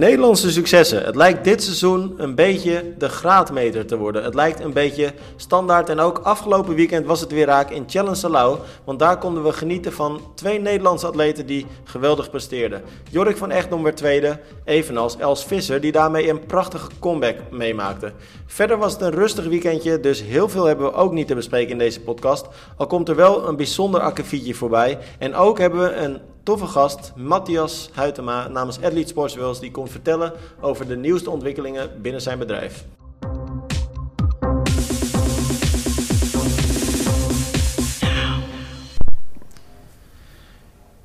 Nederlandse successen. Het lijkt dit seizoen een beetje de graadmeter te worden. Het lijkt een beetje standaard. En ook afgelopen weekend was het weer raak in Challenge Salau. Want daar konden we genieten van twee Nederlandse atleten die geweldig presteerden. Jorik van Echtdom werd tweede, evenals Els Visser, die daarmee een prachtige comeback meemaakte. Verder was het een rustig weekendje, dus heel veel hebben we ook niet te bespreken in deze podcast. Al komt er wel een bijzonder akkefietje voorbij. En ook hebben we een toffe gast, Matthias Huytema namens Athlete Sports Wales, die komt vertellen over de nieuwste ontwikkelingen binnen zijn bedrijf.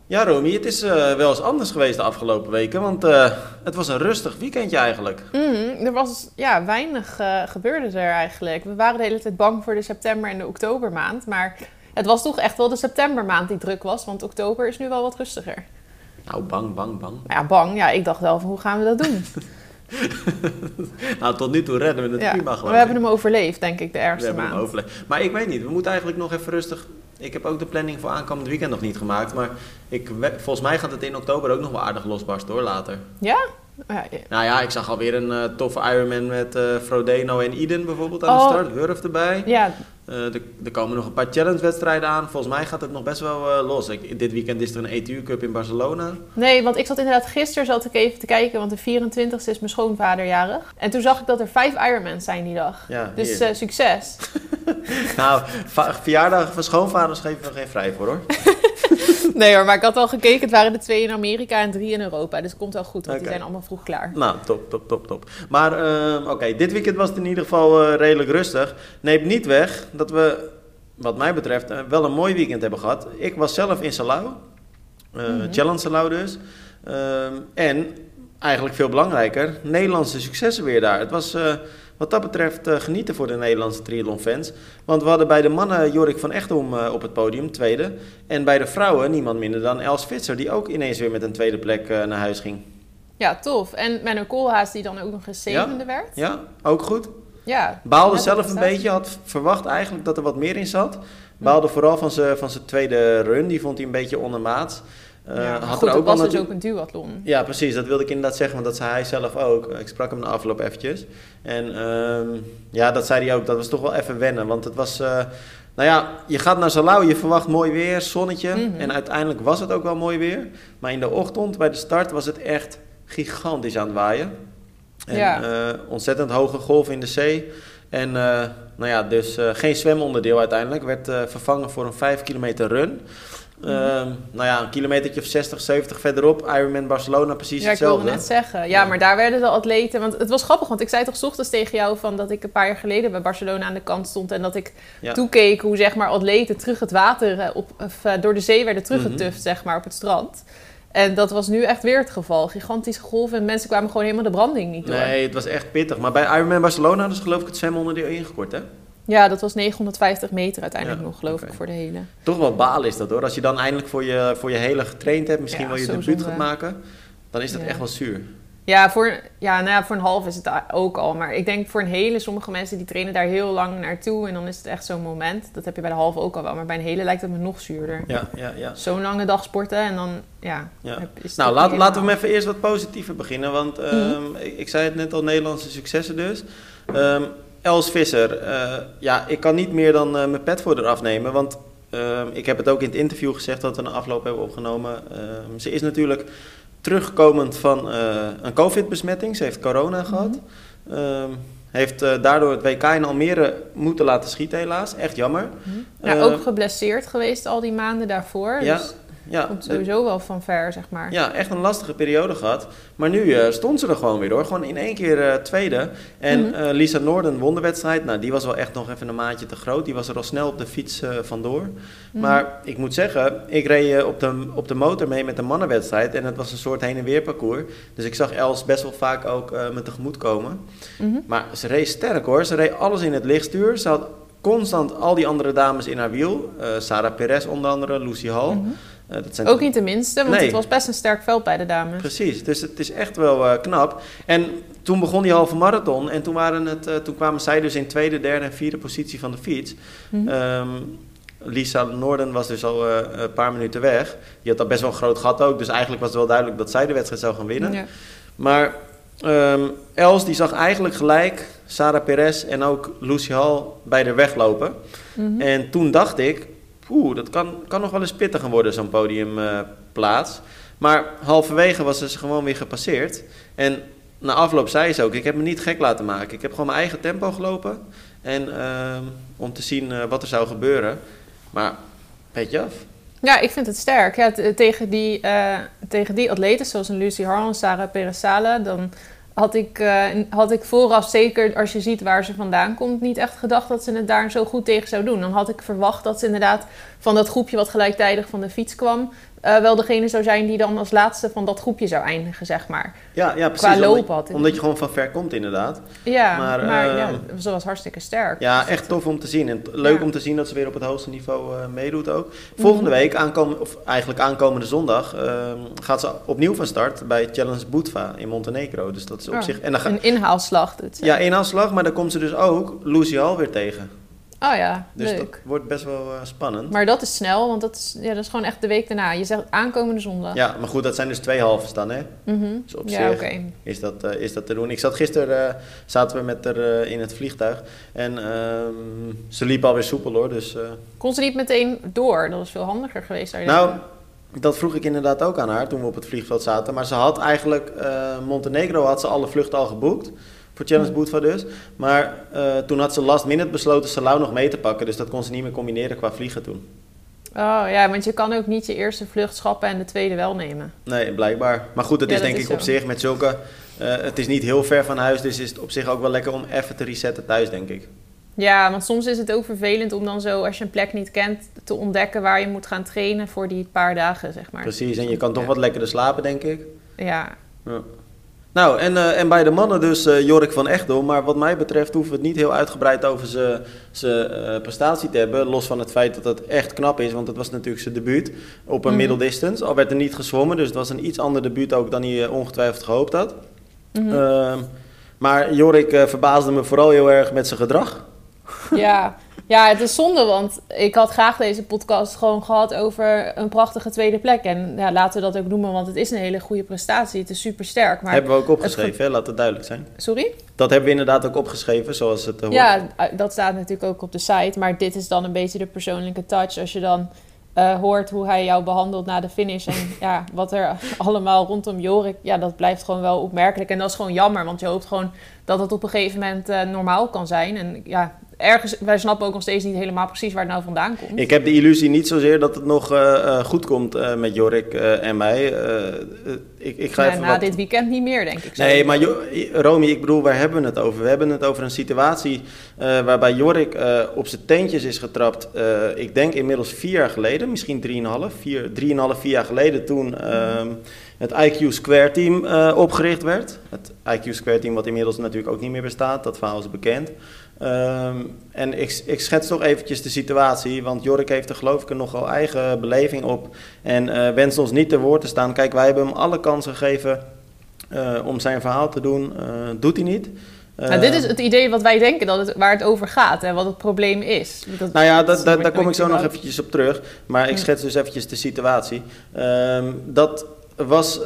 Ja, Romy, het is eh, wel eens anders geweest de afgelopen weken, want uh, het was een rustig weekendje eigenlijk. Mm, er was ja, weinig uh, gebeurde er eigenlijk. We waren de hele tijd bang voor de september- en de oktobermaand, maar het was toch echt wel de septembermaand die druk was, want oktober is nu wel wat rustiger. Nou, bang, bang, bang. Ja, bang. Ja, ik dacht wel van hoe gaan we dat doen? nou, tot nu toe redden we het ja, prima geloof We hebben hem overleefd, denk ik, de ergste we maand. Hem overleefd. Maar ik weet niet, we moeten eigenlijk nog even rustig... Ik heb ook de planning voor aankomend weekend nog niet gemaakt. Maar ik, volgens mij gaat het in oktober ook nog wel aardig losbarsten hoor, later. Ja? Ja, ja. Nou ja, ik zag alweer een uh, toffe Ironman met uh, Frodeno en Iden bijvoorbeeld aan oh. de start. Wurf erbij. Ja. Uh, er, er, komen nog een paar challenge-wedstrijden aan. Volgens mij gaat het nog best wel los. Ik, dit weekend is er een ETU Cup in Barcelona. Nee, want ik zat inderdaad gisteren zat ik even te kijken, want de 24 e is mijn schoonvader jarig. En toen zag ik dat er vijf Ironmans zijn die dag. Ja, dus succes. nou, verjaardagen van schoonvaders geven we geen vrij voor hoor. nee hoor, maar ik had al gekeken. Het waren er twee in Amerika en drie in Europa. Dus het komt wel goed, want okay. die zijn allemaal vroeg klaar. Nou, top, top, top, top. Maar uh, oké, dit weekend was het in ieder geval uh, redelijk rustig. Neemt niet weg dat we, wat mij betreft, uh, wel een mooi weekend hebben gehad. Ik was zelf in Salau. Mm -hmm. Challenge Salau dus. Ehm, en, eigenlijk veel belangrijker, Nederlandse successen weer daar. Het was wat dat betreft uh, genieten voor de Nederlandse triathlon-fans. Want we hadden bij de mannen Jorik van Echtom uh, op het podium, tweede. En bij de vrouwen niemand minder dan Els Fitzer, die ook ineens weer met een tweede plek uh, naar huis ging. Ja, tof. En Menno Koolhaas, die dan ook nog eens zevende ja? werd. Ja, ook goed. Ja. Baalde zelf een beetje, had verwacht eigenlijk dat er wat meer in zat. Baalde vooral van zijn van tweede run, die vond hij een beetje ondermaat. Uh, ja, had goed, er ook was dus ook een duathlon. Ja, precies. Dat wilde ik inderdaad zeggen, want dat zei hij zelf ook. Ik sprak hem na afloop eventjes. En uh, ja, dat zei hij ook. Dat was toch wel even wennen. Want het was... Uh, nou ja, je gaat naar Salau, je verwacht mooi weer, zonnetje. Mm -hmm. En uiteindelijk was het ook wel mooi weer. Maar in de ochtend, bij de start, was het echt gigantisch aan het waaien. En ja. ontzettend hoge golven in de zee. En nou ja, dus geen zwemonderdeel uiteindelijk. Werd vervangen voor een 5 kilometer run. Uh, nou ja, een kilometertje of 60, 70 verderop. Ironman Barcelona, precies ja, hetzelfde. ik wilde net zeggen. Ja, ja, maar daar werden de atleten... Want het was grappig, want ik zei toch ochtends tegen jou... Van dat ik een paar jaar geleden bij Barcelona aan de kant stond... en dat ik ja. toekeek hoe zeg maar, atleten terug het water... Op, of, uh, door de zee werden teruggetuft, mm -hmm. zeg maar, op het strand. En dat was nu echt weer het geval. Gigantische golven en mensen kwamen gewoon helemaal de branding niet door. Nee, het was echt pittig. Maar bij Ironman Barcelona dus geloof ik het zwemonderdeel ingekort, hè? Ja, dat was 950 meter uiteindelijk ja, nog, geloof okay. ik, voor de hele. Toch wel balen is dat hoor. Als je dan eindelijk voor je, voor je hele getraind hebt, misschien ja, wel je debuut gaat maken, dan is dat ja. echt wel zuur. Ja, voor, ja, nou ja, voor een half is het ook al. Maar ik denk voor een hele, sommige mensen die trainen daar heel lang naartoe. En dan is het echt zo'n moment. Dat heb je bij de halve ook al wel. Maar bij een hele lijkt het me nog zuurder. Ja, ja, ja. Zo'n lange dag sporten en dan, ja. ja. Is nou, laat, laten we hem even eerst wat positiever beginnen. Want um, mm-hmm. ik, ik, zei het net al, Nederlandse successen dus. Um, Els Visser, uh, ja, ik kan niet meer dan uh, mijn pet voor haar afnemen. Want uh, ik heb het ook in het interview gezegd dat we een afloop hebben opgenomen. ze is natuurlijk terugkomend van een COVID-besmetting. Ze heeft corona gehad. Mm-hmm. heeft daardoor het WK in Almere moeten laten schieten, helaas. Echt jammer. Mm-hmm. Ja, ook geblesseerd geweest al die maanden daarvoor. Ja. Dus ja, komt sowieso wel van ver, zeg maar. Ja, echt een lastige periode gehad. Maar nu uh, stond ze er gewoon weer door. Gewoon in één keer uh, tweede. En mm -hmm. uh, Lisa Noorden won de wedstrijd. Nou, die was wel echt nog even een maatje te groot. Die was er al snel op de fiets vandoor. Mm -hmm. Maar ik moet zeggen, ik reed op de, op de motor mee met de mannenwedstrijd. En het was een soort heen en weer parcours. Dus ik zag Els best wel vaak ook me tegemoet komen. Mm -hmm. Maar ze reed sterk hoor. Ze reed alles in het lichtstuur. Ze had constant al die andere dames in haar wiel. Sarah Perez onder andere, Lucy Hall. Uh, dat zijn ook niet de minste, want nee. het was best een sterk veld bij de dames. Precies, dus het is echt wel uh, knap. En toen begon die halve marathon en toen, waren het, uh, toen kwamen zij dus in tweede, derde en vierde positie van de fiets. Mhm. Mm -hmm. um, Lisa Noorden was dus al een paar minuten weg. Die had al best wel een groot gat ook, dus eigenlijk was het wel duidelijk dat zij de wedstrijd zou gaan winnen. Ja. Maar ehm, Els die zag eigenlijk gelijk Sarah Perez en ook Lucy Hall bij de weglopen. Mm En toen dacht ik, poeh, dat kan, kan nog wel eens pittig gaan worden, zo'n podiumplaats. maar halverwege was ze gewoon weer gepasseerd. En na afloop zei ze ook, ik heb me niet gek laten maken. Ik heb gewoon mijn eigen tempo gelopen. En ehm, om te zien eh, wat er zou gebeuren. Maar, weet je af. Ja, ik vind het sterk. Ja, tegen, die, uh, tegen die atleten, zoals een Lucy Harlan, Sarah Perezale, dan had ik, uh, had ik vooraf zeker, als je ziet waar ze vandaan komt, niet echt gedacht dat ze het daar zo goed tegen zou doen. Dan had ik verwacht dat ze inderdaad van dat groepje wat gelijktijdig van de fiets kwam, uh, wel degene zou zijn die dan als laatste van dat groepje zou eindigen, zeg maar. Ja, ja precies. Qua loop had. Omdat, je gewoon van ver komt, inderdaad. Ja, maar, maar ja, ehm, ze was hartstikke sterk. Ja, dus echt tof om te zien. En leuk om te zien dat ze weer op het hoogste niveau uh, meedoet ook. Volgende mhm. week, aankomen, of eigenlijk aankomende zondag, uh, gaat ze opnieuw van start bij Challenge Boetva in Montenegro. Dus dat is op oh, zich... En dan een inhaalslag doet ze. Ja, inhaalslag, maar dan komt ze dus ook Lucy Hall weer tegen. Oh ja, dus leuk. dat wordt best wel uh, spannend. Maar dat is snel, want dat is, ja, dat is gewoon echt de week daarna. Je zegt aankomende zondag. Ja, maar goed, dat zijn dus twee halves dan, hè? Mm -hmm. Dus op ja, zich is, dat, uh, is dat te doen. Ik zat gisteren, uh, zaten we met haar in het vliegtuig. En ehm, ze liep alweer soepel, hoor. Dus, Kon ze niet meteen door? Dat was veel handiger geweest. Daar nou, dat vroeg ik inderdaad ook aan haar toen we op het vliegveld zaten. Maar ze had eigenlijk, Montenegro had ze alle vluchten al geboekt voor Challenge Bootva dus. Maar uh, toen had ze last minute besloten Salau nog mee te pakken. Dus dat kon ze niet meer combineren qua vliegen toen. Oh ja, want je kan ook niet je eerste vlucht schappen en de tweede wel nemen. Nee, blijkbaar. Maar goed, het is denk ik op zich met zulke... Uh, het is niet heel ver van huis, dus is het op zich ook wel lekker om even te resetten thuis, denk ik. Ja, want soms is het ook vervelend om dan zo, als je een plek niet kent, te ontdekken waar je moet gaan trainen voor die paar dagen, zeg maar. Precies, en je kan toch wat lekkerder slapen, denk ik. Ja. ja. Nou, en, uh, en bij de mannen dus uh, Jorik van Echtel. Maar wat mij betreft hoeven we het niet heel uitgebreid over zijn uh, prestatie te hebben. Los van het feit dat het echt knap is, want het was natuurlijk zijn debuut op een mm middle distance. Al werd er niet gezwommen, dus het was een iets ander debuut ook dan hij ongetwijfeld gehoopt had. Mm -hmm. maar Jorik verbaasde me vooral heel erg met zijn gedrag. Ja, ja, het is zonde, want ik had graag deze podcast gewoon gehad over een prachtige tweede plek. En ja, laten we dat ook noemen, want het is een hele goede prestatie. Het is super sterk. Maar hebben we ook opgeschreven, hè? laat het duidelijk zijn. Sorry? Dat hebben we inderdaad ook opgeschreven, zoals het hoort. Ja, dat staat natuurlijk ook op de site. Maar dit is dan een beetje de persoonlijke touch. Als je dan uh, hoort hoe hij jou behandelt na de finish. En ja, wat er allemaal rondom Jorik, ja, dat blijft gewoon wel opmerkelijk. En dat is gewoon jammer, want je hoopt gewoon dat het op een gegeven moment uh, normaal kan zijn. En ja, ergens, wij snappen ook nog steeds niet helemaal precies waar het nou vandaan komt. Ik heb de illusie niet zozeer dat het nog uh, goed komt uh, met Jorik uh, en mij. ik, ik ga even na wat... dit weekend niet meer, denk ik. Nee, maar Romy, ik bedoel, waar hebben we het over? We hebben het over een situatie waarbij Jorik op zijn teentjes is getrapt. ik denk inmiddels vier jaar geleden, misschien drieënhalf, vier, drieënhalf, vier jaar geleden toen... Ehm, het IQ Square Team opgericht werd. Het IQ Square Team wat inmiddels natuurlijk ook niet meer bestaat, dat verhaal is bekend. Um, en ik, ik, schets toch eventjes de situatie, want Jorik heeft er geloof ik een nogal eigen beleving op en uh, wenst ons niet te woord te staan. Kijk, wij hebben hem alle kans gegeven uh, om zijn verhaal te doen, uh, doet hij niet. Nou, dit is het idee wat wij denken dat het, waar het over gaat en wat het probleem is. Dat, nou ja, dat, dat, daar kom ik zo nog eventjes op terug. Maar ik schets dus eventjes de situatie. Um, dat, was,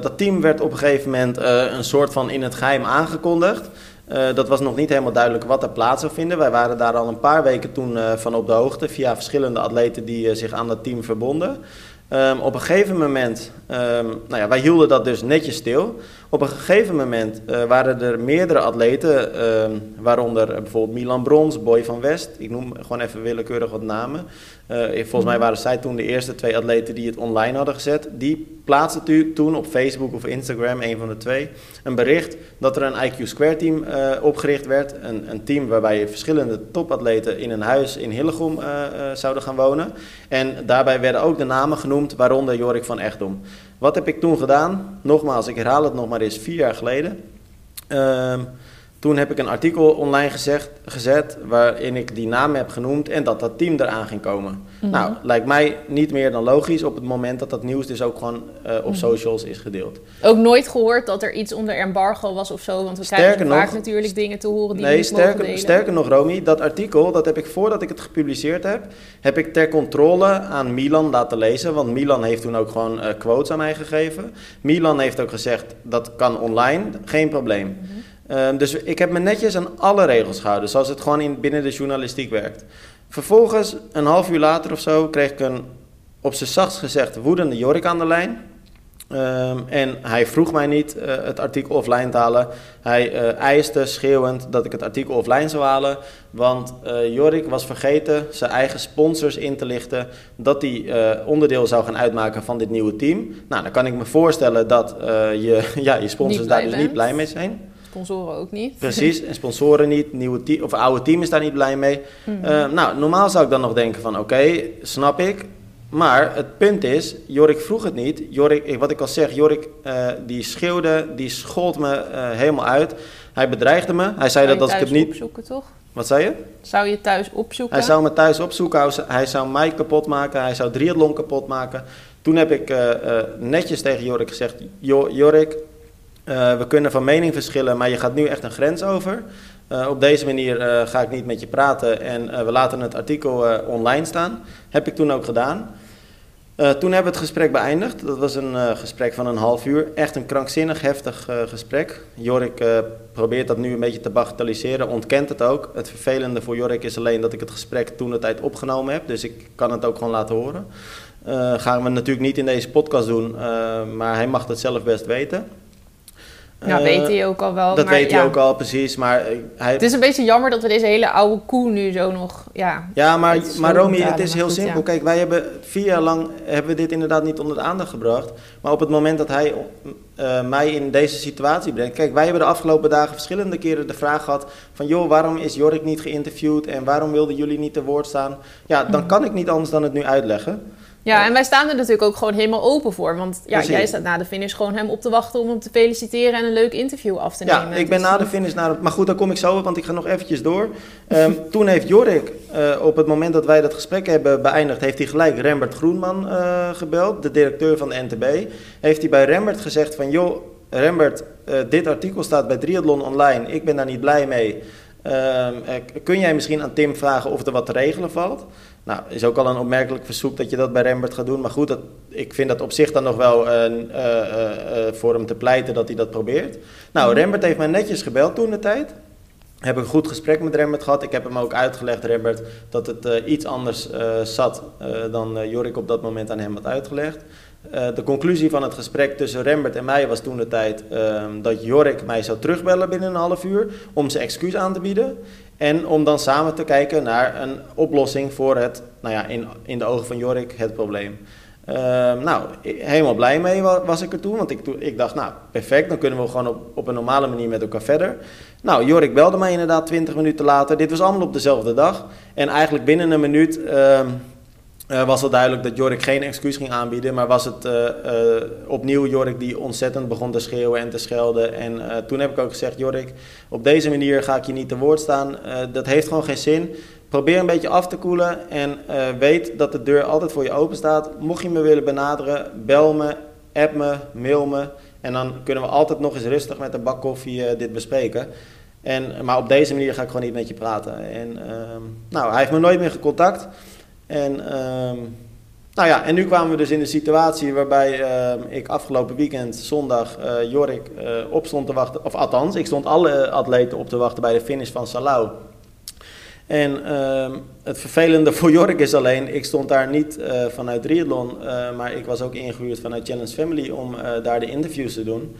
dat team werd op een gegeven moment een soort van in het geheim aangekondigd. Uh, dat was nog niet helemaal duidelijk wat er plaats zou vinden. Wij waren daar al een paar weken toen uh, van op de hoogte via verschillende atleten die uh, zich aan dat team verbonden. Um, op een gegeven moment, um, nou ja, wij hielden dat dus netjes stil. Op een gegeven moment waren er meerdere atleten, um, waaronder bijvoorbeeld Milan Brons, Boy van West. Ik noem gewoon even willekeurig wat namen. volgens mij waren zij toen de eerste twee atleten die het online hadden gezet. Die plaatste toen op Facebook of Instagram, een van de twee, een bericht dat er een IQ Square team uh, opgericht werd. Een, een, team waarbij verschillende topatleten in een huis in Hillegom zouden gaan wonen. En daarbij werden ook de namen genoemd, waaronder Jorik van Echtdom. Wat heb ik toen gedaan? Nogmaals, ik herhaal het nog maar eens vier jaar geleden. Ehm, Toen heb ik een artikel online gezegd, gezet waarin ik die naam heb genoemd en dat dat team eraan ging komen. Mhm. Nou, lijkt mij niet meer dan logisch op het moment dat dat nieuws dus ook gewoon uh, op mhm. socials is gedeeld. Ook nooit gehoord dat er iets onder embargo was of zo, want we sterker krijgen vaak natuurlijk dingen te horen die nee, niet sterker, mogen delen. sterker nog, Romy, dat artikel, dat heb ik voordat ik het gepubliceerd heb, heb ik ter controle aan Milan laten lezen, want Milan heeft toen ook gewoon uh, quotes aan mij gegeven. Milan heeft ook gezegd, dat kan online, geen probleem. Mhm. Ehm, dus ik heb me netjes aan alle regels gehouden, zoals het gewoon in, binnen de journalistiek werkt. Vervolgens, een half uur later of zo, kreeg ik een op zijn zachtst gezegd woedende Jorik aan de lijn. Ehm, en hij vroeg mij niet uh, het artikel offline te halen. Hij uh, eiste schreeuwend dat ik het artikel offline zou halen. Want uh, Jorik was vergeten zijn eigen sponsors in te lichten. Dat die onderdeel zou gaan uitmaken van dit nieuwe team. Nou, dan kan ik me voorstellen dat je, ja, je sponsors daar dus niet blij mee zijn. Sponsoren ook niet. Precies, en sponsoren niet, nieuwe team, of oude team is daar niet blij mee. Mhm. Eh, nou, normaal zou ik dan nog denken van oké, snap ik. Maar het punt is, Jorik vroeg het niet. Jorik, wat ik al zeg, Jorik uh, die schreeuwde, die schold me uh, helemaal uit. Hij bedreigde me. Hij zei dat als ik het niet. opzoeken, toch? Wat zei je? Zou je thuis opzoeken? Hij zou me thuis opzoeken. Hij zou mij kapot maken. Hij zou triathlon kapot maken. Toen heb ik netjes tegen Jorik gezegd: Jorik, uh, we kunnen van mening verschillen, maar je gaat nu echt een grens over. Uh, op deze manier uh, ga ik niet met je praten en we laten het artikel online staan. Heb ik toen ook gedaan. toen hebben we het gesprek beëindigd. Dat was een gesprek van een half uur. Echt een krankzinnig heftig gesprek. Jorik probeert dat nu een beetje te bagatelliseren, ontkent het ook. Het vervelende voor Jorik is alleen dat ik het gesprek toen de tijd opgenomen heb. Dus ik kan het ook gewoon laten horen. gaan we natuurlijk niet in deze podcast doen, maar hij mag het zelf best weten. Ja, weet hij ook al wel. Dat weet hij ook al, precies. Maar hij... Het is een beetje jammer dat we deze hele oude koe nu zo nog... Ja, ja maar, maar Romy, het is heel simpel. Kijk, wij hebben vier jaar lang hebben we dit inderdaad niet onder de aandacht gebracht. Maar op het moment dat hij uh, mij in deze situatie brengt... Kijk, wij hebben de afgelopen dagen verschillende keren de vraag gehad... van joh, waarom is Jorik niet geïnterviewd... en waarom wilden jullie niet te woord staan? Ja, dan mhm. kan ik niet anders dan het nu uitleggen. Ja, en wij staan er natuurlijk ook gewoon helemaal open voor. Want ja, jij staat na de finish gewoon hem op te wachten om hem te feliciteren en een leuk interview af te nemen. Ja, ik ben dus na de finish naar Maar goed, daar kom ik zo op, want ik ga nog eventjes door. Um, toen heeft Jorik, uh, op het moment dat wij dat gesprek hebben beëindigd, heeft hij gelijk Rembert Groenman uh, gebeld, de directeur van de NTB. Heeft hij bij Rembert gezegd van, joh, Rembert, uh, dit artikel staat bij Triathlon Online, ik ben daar niet blij mee. Ehm, kun jij misschien aan Tim vragen of er wat te regelen valt? Nou, is ook al een opmerkelijk verzoek dat je dat bij Rembert gaat doen. Maar goed, dat, ik vind dat op zich dan nog wel uh, uh, voor hem te pleiten dat hij dat probeert. Nou, mhm. Rembert heeft mij netjes gebeld toen de tijd. Heb een goed gesprek met Rembert gehad. Ik heb hem ook uitgelegd, Rembert, dat het iets anders zat dan Jorik op dat moment aan hem had uitgelegd. de conclusie van het gesprek tussen Rembert en mij was toen de tijd ehm, dat Jorik mij zou terugbellen binnen een half uur om zijn excuus aan te bieden. En om dan samen te kijken naar een oplossing voor het, nou ja, in, in de ogen van Jorik, het probleem. Uh, nou, helemaal blij mee was ik er toen. Want ik, ik dacht, nou, perfect, dan kunnen we gewoon op, op een normale manier met elkaar verder. Nou, Jorik belde mij inderdaad 20 minuten later. Dit was allemaal op dezelfde dag. En eigenlijk binnen een minuut uh, uh, was het duidelijk dat Jorik geen excuus ging aanbieden. Maar was het uh, uh, opnieuw Jorik die ontzettend begon te schreeuwen en te schelden. En toen heb ik ook gezegd, Jorik, op deze manier ga ik je niet te woord staan. dat heeft gewoon geen zin. Probeer een beetje af te koelen en weet dat de deur altijd voor je open staat. Mocht je me willen benaderen, bel me, app me, mail me. En dan kunnen we altijd nog eens rustig met een bak koffie dit bespreken. En, maar op deze manier ga ik gewoon niet met je praten. En ehm, nou, hij heeft me nooit meer gecontact. En, um, nou ja, en nu kwamen we dus in de situatie waarbij uh, ik afgelopen weekend, zondag, uh, Jorik uh, op stond te wachten. Of althans, ik stond alle atleten op te wachten bij de finish van Salau. En um, het vervelende voor Jorik is alleen, ik stond daar niet uh, vanuit Triathlon, maar ik was ook ingehuurd vanuit Challenge Family om daar de interviews te doen.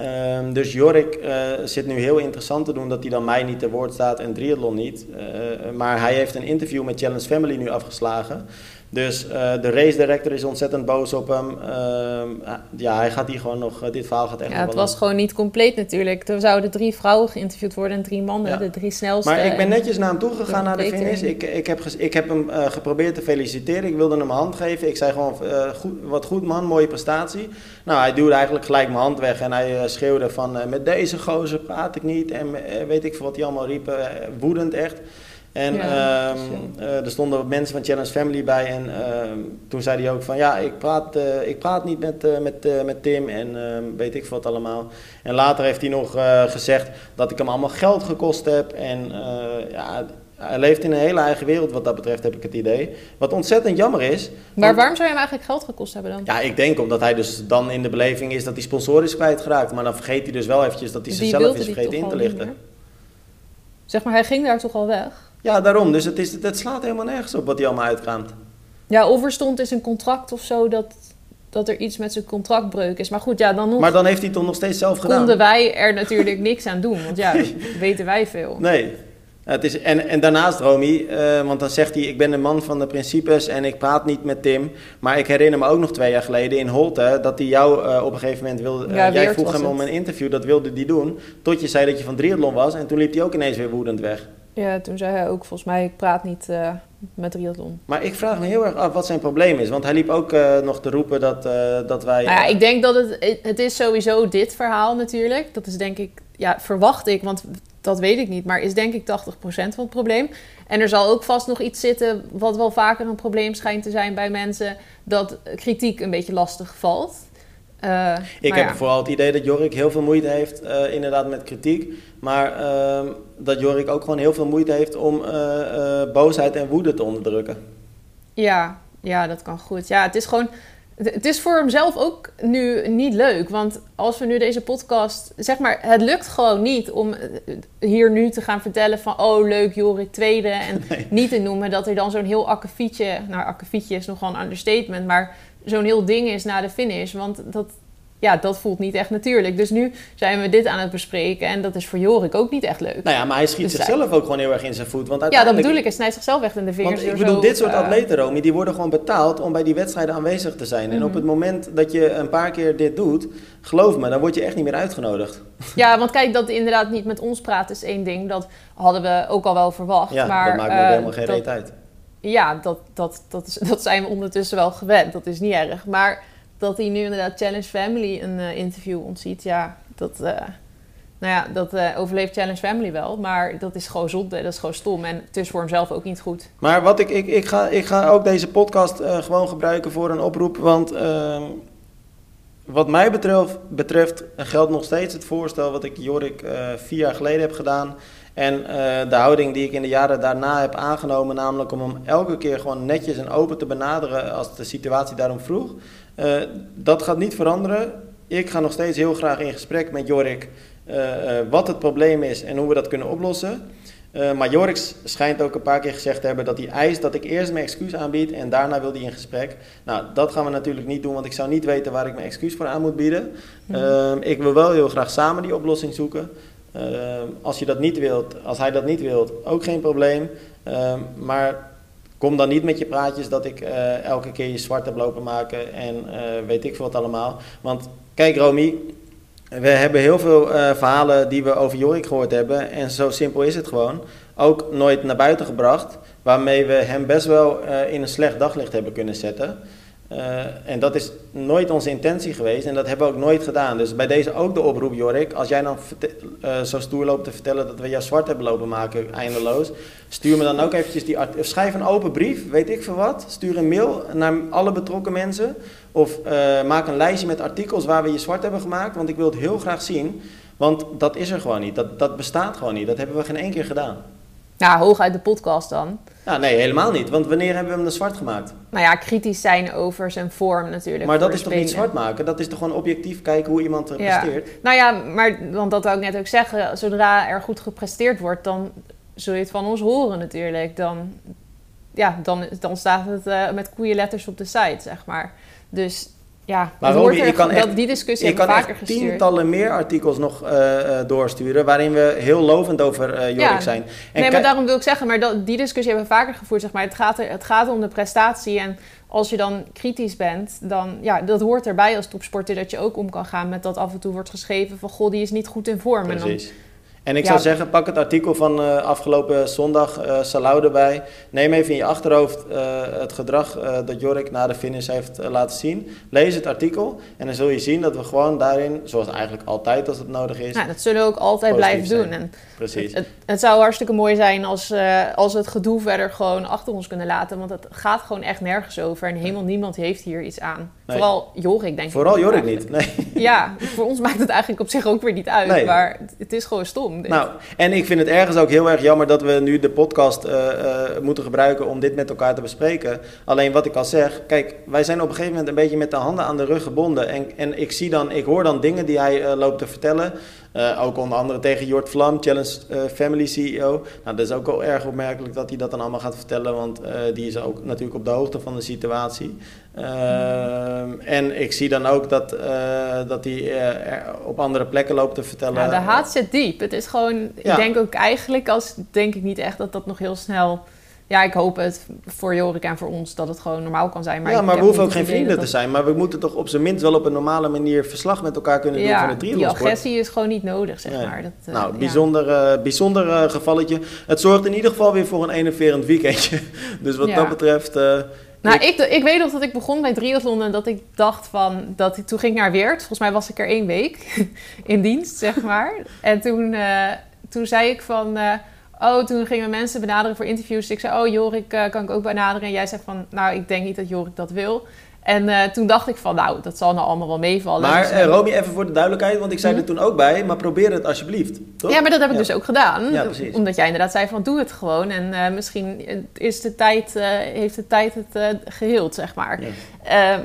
Um, dus Jorik uh, zit nu heel interessant te doen dat hij dan mij niet te woord staat en Triathlon niet. Uh, maar hij heeft een interview met Challenge Family nu afgeslagen. Dus de race director is ontzettend boos op hem. Ehm, ja, hij gaat hier gewoon nog, dit verhaal gaat echt Ja, het was gewoon niet compleet natuurlijk. Er zouden drie vrouwen geïnterviewd worden en drie mannen, de drie snelste. Maar ik ben netjes naar hem toe gegaan naar de finish. Ik, ik, heb, ik heb hem geprobeerd te feliciteren. Ik wilde hem een hand geven. Ik zei gewoon, goed, wat goed man, mooie prestatie. Nou, hij duwde eigenlijk gelijk mijn hand weg en hij schreeuwde van, met deze gozer praat ik niet. En weet ik veel wat hij allemaal riepen, woedend echt. En ehm, eh, er stonden mensen van Challenge Family bij. En ehm, toen zei hij ook van ja, ik praat, uh, ik praat niet met, uh, met, met Tim en ehm, weet ik wat allemaal. En later heeft hij nog gezegd dat ik hem allemaal geld gekost heb. En ja, hij leeft in een hele eigen wereld wat dat betreft, heb ik het idee. Wat ontzettend jammer is. Maar waarom zou je hem eigenlijk geld gekost hebben dan? Ja, ik denk omdat hij dus dan in de beleving is dat hij sponsor is kwijtgeraakt. Maar dan vergeet hij dus wel eventjes dat hij zichzelf is vergeten in te lichten. Zeg maar, hij ging daar toch al weg? Ja, daarom. Dus het, is, het slaat helemaal nergens op wat hij allemaal uitkraamt. Ja, of er stond is een contract of zo dat, dat er iets met zijn contractbreuk is. Maar goed, ja, dan nog... Maar dan heeft hij het toch nog steeds zelf gedaan? Konden wij er natuurlijk niks aan doen. Want ja, weten wij veel. Nee. Het is, en, en daarnaast, Romy, uh, want dan zegt hij: Ik ben een man van de principes en ik praat niet met Tim. Maar ik herinner me ook nog twee jaar geleden in Holte dat hij jou uh, op een gegeven moment wilde. Uh, ja, jij vroeg hem om een interview, dat wilde hij doen. Tot je zei dat je van triathlon was en toen liep hij ook ineens weer woedend weg. Ja, toen zei hij ook volgens mij, ik praat niet uh, met triathlon. Maar ik vraag me heel erg af wat zijn probleem is. Want hij liep ook uh, nog te roepen dat, uh, dat wij... Nou ja, ik denk dat het... Het is sowieso dit verhaal natuurlijk. Dat is denk ik... Ja, verwacht ik, want dat weet ik niet. Maar is denk ik 80% van het probleem. En er zal ook vast nog iets zitten... wat wel vaker een probleem schijnt te zijn bij mensen... dat kritiek een beetje lastig valt. Uh, ik heb vooral het idee dat Jorik heel veel moeite heeft, uh, inderdaad, met kritiek. Maar uh, dat Jorik ook gewoon heel veel moeite heeft om eh, boosheid en woede te onderdrukken. Ja, ja, dat kan goed. Ja, het is gewoon. Het is voor hemzelf ook nu niet leuk. Want als we nu deze podcast. Zeg maar, het lukt gewoon niet om hier nu te gaan vertellen van. Oh, leuk, Jorik tweede. En niet te noemen dat er dan zo'n heel akkefietje. Nou, akkefietje is nogal een understatement. Maar zo'n heel ding is na de finish. Want dat, ja, dat voelt niet echt natuurlijk. Dus nu zijn we dit aan het bespreken en dat is voor Jorik ook niet echt leuk. Nou ja, maar hij schiet dus zichzelf ook gewoon heel erg in zijn voet. Want Ja, dat bedoel ik. Hij snijdt zichzelf echt in de vingers. Want ik bedoel, dit soort uh, atleten, Romy, die worden gewoon betaald om bij die wedstrijden aanwezig te zijn. En op mhm. het moment dat je een paar keer dit doet, geloof me, dan word je echt niet meer uitgenodigd. Ja, want kijk, dat inderdaad niet met ons praat is één ding. Dat hadden we ook al wel verwacht. Ja, maar, dat maakt uh, helemaal geen reet uit. Ja, dat, dat, dat, is, dat zijn we ondertussen wel gewend. Dat is niet erg. Maar dat hij nu inderdaad Challenge Family een uh, interview ontziet, ja, dat, uh, nou ja, dat uh, overleeft Challenge Family wel. Maar dat is gewoon zonde, dat is gewoon stom. En het is voor hemzelf ook niet goed. Maar wat ik, ik, ik, ga, ik ga ook deze podcast gewoon gebruiken voor een oproep. Want ehm, wat mij betreft, betreft geldt nog steeds het voorstel wat ik Jorik vier jaar geleden heb gedaan. En de houding die ik in de jaren daarna heb aangenomen, namelijk om hem elke keer gewoon netjes en open te benaderen als de situatie daarom vroeg. Uh, dat gaat niet veranderen. Ik ga nog steeds heel graag in gesprek met Jorik uh, wat het probleem is en hoe we dat kunnen oplossen. maar Jorik schijnt ook een paar keer gezegd te hebben dat hij eist dat ik eerst mijn excuus aanbied en daarna wil hij in gesprek. Nou, dat gaan we natuurlijk niet doen, want ik zou niet weten waar ik mijn excuus voor aan moet bieden. Mm. ik wil wel heel graag samen die oplossing zoeken. Als je dat niet wilt, als hij dat niet wilt, ook geen probleem. maar Kom dan niet met je praatjes dat ik uh, elke keer je zwart heb lopen maken en uh, weet ik veel wat allemaal. Want kijk Romy, we hebben heel veel uh, verhalen die we over Jorik gehoord hebben. En zo simpel is het gewoon. Ook nooit naar buiten gebracht. Waarmee we hem best wel in een slecht daglicht hebben kunnen zetten. Uh, en dat is nooit onze intentie geweest en dat hebben we ook nooit gedaan. Dus bij deze ook de oproep, Jorik. Als jij dan uh, zo stoer loopt te vertellen dat we jou zwart hebben lopen maken, eindeloos. Stuur me dan ook eventjes die of schrijf een open brief, weet ik veel wat. Stuur een mail naar alle betrokken mensen. Of uh, maak een lijstje met artikels waar we je zwart hebben gemaakt. Want ik wil het heel graag zien. Want dat is er gewoon niet. Dat, dat bestaat gewoon niet. Dat hebben we geen één keer gedaan. Ja, hooguit de podcast dan. Ja, nee, helemaal niet. Want wanneer hebben we hem dan zwart gemaakt? Nou ja, kritisch zijn over zijn vorm natuurlijk. Maar dat is toch niet zwart maken? Dat is toch gewoon objectief kijken hoe iemand ja. presteert? Nou ja, maar want dat wou ik net ook zeggen. Zodra er goed gepresteerd wordt, dan zul je het van ons horen natuurlijk. Dan, ja, dan, dan staat het uh, met koeienletters op de site, zeg maar. Dus ja, maar Romy, je kan echt, dat, die discussie kan vaker echt tientallen meer artikels nog uh, doorsturen waarin we heel lovend over uh, Jorik zijn. En nee, maar daarom wil ik zeggen, maar dat, die discussie hebben we vaker gevoerd. Zeg maar. het, gaat er, het gaat om de prestatie en als je dan kritisch bent, dan ja, dat hoort erbij als topsporter dat je ook om kan gaan met dat af en toe wordt geschreven van goh, die is niet goed in vorm. Precies. En dan, en ik zou zeggen, pak het artikel van uh, afgelopen zondag, uh, Salau erbij. Neem even in je achterhoofd uh, het gedrag dat Jorik na de finish heeft laten zien. Lees het artikel en dan zul je zien dat we gewoon daarin, zoals eigenlijk altijd als het nodig is... Nou, dat zullen we ook altijd blijven doen. En Precies. Het, het, zou hartstikke mooi zijn als, als we het gedoe verder gewoon achter ons kunnen laten. Want het gaat gewoon echt nergens over en helemaal niemand heeft hier iets aan. Vooral Jorik, denk ik. Vooral Jorik niet, nee. Ja, voor ons maakt het eigenlijk op zich ook weer niet uit. Nee. Maar het is gewoon stom. Nou, en ik vind het ergens ook heel erg jammer dat we nu de podcast uh, uh, moeten gebruiken om dit met elkaar te bespreken. Alleen wat ik al zeg, kijk, wij zijn op een gegeven moment een beetje met de handen aan de rug gebonden. En, en ik zie dan, ik hoor dan dingen die hij uh, loopt te vertellen. Uh, ook onder andere tegen Jort Vlam, Challenge uh, Family CEO. Nou, dat is ook wel erg opmerkelijk dat hij dat dan allemaal gaat vertellen, want uh, die is ook natuurlijk op de hoogte van de situatie. En ik zie dan ook dat, dat hij op andere plekken loopt te vertellen. Ja, de haat zit diep. Het is gewoon, ja. ik denk ook eigenlijk, als denk ik niet echt dat dat nog heel snel ja, ik hoop het voor Jorik en voor ons dat het gewoon normaal kan zijn. Maar ja, maar we hoeven ook geen vrienden te zijn. Maar we moeten toch op zijn minst wel op een normale manier verslag met elkaar kunnen doen van het triathlonsport. die agressie is gewoon niet nodig, zeg maar. Dat, uh, nou, bijzonder, uh, bijzonder uh, gevalletje. Het zorgt in ieder geval weer voor een enerverend weekendje. dus wat dat betreft... nou, ik, ik, weet nog dat ik begon bij triathlon en dat ik dacht van... Dat ik, toen ging ik naar Weert. Volgens mij was ik er één week in dienst, zeg maar. en toen, toen zei ik van Oh, toen gingen mensen benaderen voor interviews. Ik zei, oh Jorik, uh, kan ik ook benaderen? En jij zei van, nou, ik denk niet dat Jorik dat wil. En uh, toen dacht ik van, nou, dat zal nou allemaal wel meevallen. Maar dus, uh, Romy, even voor de duidelijkheid, want ik zei mm -hmm. er toen ook bij, maar probeer het alsjeblieft. Toch? Ja, maar dat heb ik ja. dus ook gedaan. Ja, precies. Omdat jij inderdaad zei van, doe het gewoon. En uh, misschien is de tijd, heeft de tijd het geheeld, zeg maar. Ja.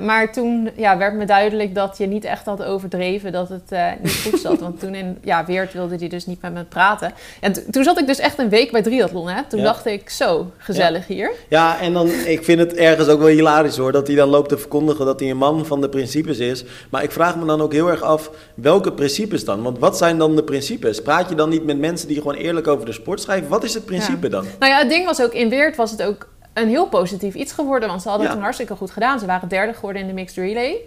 Maar toen ja, werd me duidelijk dat je niet echt had overdreven dat het niet goed zat. want toen in ja, Weert wilde hij dus niet met me praten. En toen zat ik dus echt een week bij triathlon, hè. Toen dacht ik, zo, gezellig hier. Ja, en dan, ik vind het ergens ook wel hilarisch hoor, dat hij dan loopt te verkondigen dat hij een man van de principes is. Maar ik vraag me dan ook heel erg af, welke principes dan? Want wat zijn dan de principes? Praat je dan niet met mensen die gewoon eerlijk over de sport schrijven? Wat is het principe ja. dan? Nou ja, het ding was ook, in Weert was het ook een heel positief iets geworden. Want ze hadden ja. het toen hartstikke goed gedaan. Ze waren derde geworden in de mixed relay.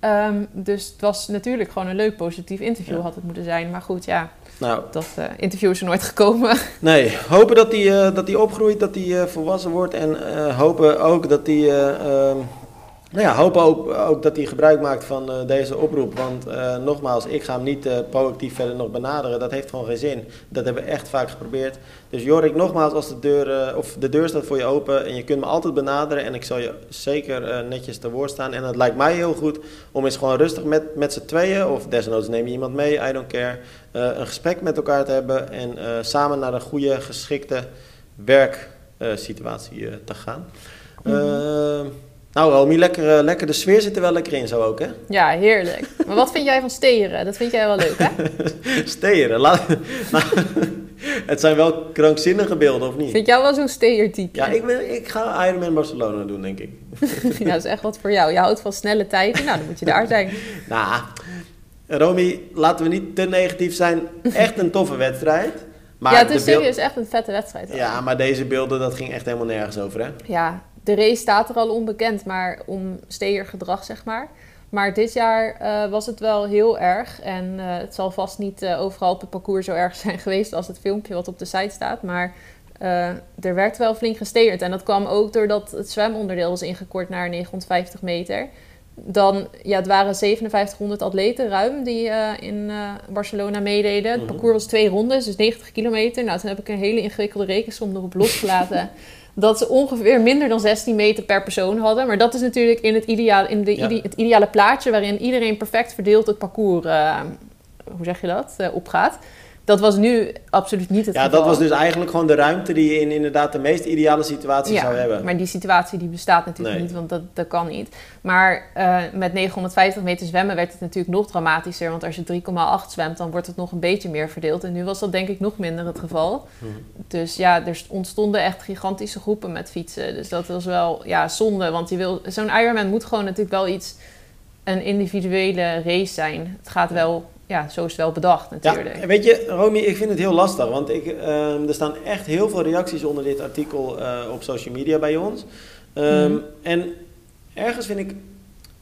Um, dus het was natuurlijk gewoon een leuk positief interview ja. had het moeten zijn. Maar goed, ja, nou, dat uh, interview is er nooit gekomen. Nee, hopen dat hij uh, dat opgroeit, dat hij uh, volwassen wordt. En hopen ook dat hij ehm, nou ja, hopen ook, ook dat hij gebruik maakt van uh, deze oproep. Want uh, nogmaals, ik ga hem niet uh, proactief verder nog benaderen. Dat heeft gewoon geen zin. Dat hebben we echt vaak geprobeerd. Dus Jorik, nogmaals, als de deur, of de deur staat voor je open en je kunt me altijd benaderen. En ik zal je zeker netjes te woord staan. En het lijkt mij heel goed om eens gewoon rustig met, met z'n tweeën, of desnoods neem je iemand mee, I don't care, een gesprek met elkaar te hebben. En samen naar een goede, geschikte werksituatie te gaan. Mm -hmm. Nou Romy, lekker, uh, lekker. De sfeer zit er wel lekker in zo ook, hè? Ja, heerlijk. Maar wat vind jij van steren? Dat vind jij wel leuk, hè? steren? Nou, het zijn wel krankzinnige beelden, of niet? Vind jij wel zo'n steertype? Ja, ik, ik ga Ironman Barcelona doen, denk ik. ja, dat is echt wat voor jou. Je houdt van snelle tijden, nou, dan moet je daar zijn. nou, Romy, laten we niet te negatief zijn. Echt een toffe wedstrijd. Maar ja, het is serieus echt een vette wedstrijd. Ja, maar deze beelden, dat ging echt helemaal nergens over, hè? Ja, de race staat er al onbekend, maar om gedrag zeg maar. Maar dit jaar uh, was het wel heel erg. En uh, het zal vast niet uh, overal op het parcours zo erg zijn geweest als het filmpje wat op de site staat. Maar er werd wel flink gesteerd. En dat kwam ook doordat het zwemonderdeel was ingekort naar 950 meter. Dan, ja, het waren 5700 atleten ruim die in Barcelona meededen. Het mhm. parcours was twee rondes, dus 90 kilometer. Nou, toen heb ik een hele ingewikkelde rekensom erop losgelaten. dat ze ongeveer minder dan 16 meter per persoon hadden. Maar dat is natuurlijk in het ideale, in de, ja. ide, het ideale plaatje waarin iedereen perfect verdeeld het parcours, uh, hoe zeg je dat, uh, opgaat. Dat was nu absoluut niet het ja, geval. Ja, dat was dus eigenlijk gewoon de ruimte die je in inderdaad de meest ideale situatie ja, zou hebben. maar die situatie die bestaat natuurlijk nee. niet, want dat, dat kan niet. Maar uh, met 950 meter zwemmen werd het natuurlijk nog dramatischer. Want als je 3,8 zwemt, dan wordt het nog een beetje meer verdeeld. En nu was dat denk ik nog minder het geval. -hmm. Dus ja, er ontstonden echt gigantische groepen met fietsen. Dus dat was wel ja, zonde, want zo'n Ironman moet gewoon natuurlijk wel iets een individuele race zijn. Het gaat wel, ja, zo is het wel bedacht natuurlijk. Ja, weet je, Romy, ik vind het heel lastig. Want ik, ehm, er staan echt heel veel reacties onder dit artikel uh, op social media bij ons. Um, mm. En ergens vind ik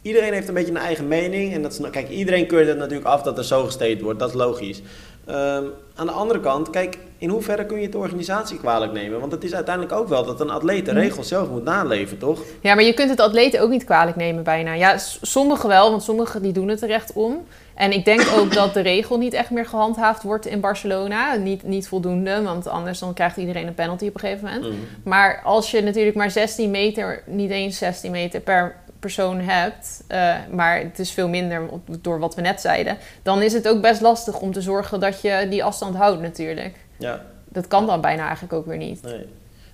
iedereen heeft een beetje een eigen mening. En dat is, kijk, iedereen keurt het natuurlijk af dat er zo gesteed wordt. Dat is logisch. Um, aan de andere kant, kijk, in hoeverre kun je het de organisatie kwalijk nemen? Want het is uiteindelijk ook wel dat een atleet de mhm. regels zelf moet naleven, toch? Ja, maar je kunt het atleten ook niet kwalijk nemen bijna. Ja, sommigen wel, want sommigen die doen het er echt om. En ik denk ook dat de regel niet echt meer gehandhaafd wordt in Barcelona. Niet, niet voldoende, want anders dan krijgt iedereen een penalty op een gegeven moment. Mhm. Maar als je natuurlijk maar 16 meter, niet eens 16 meter per persoon hebt, uh, maar het is veel minder door wat we net zeiden, dan is het ook best lastig om te zorgen dat je die afstand houdt natuurlijk. Ja. Dat kan dan bijna eigenlijk ook weer niet. Nee.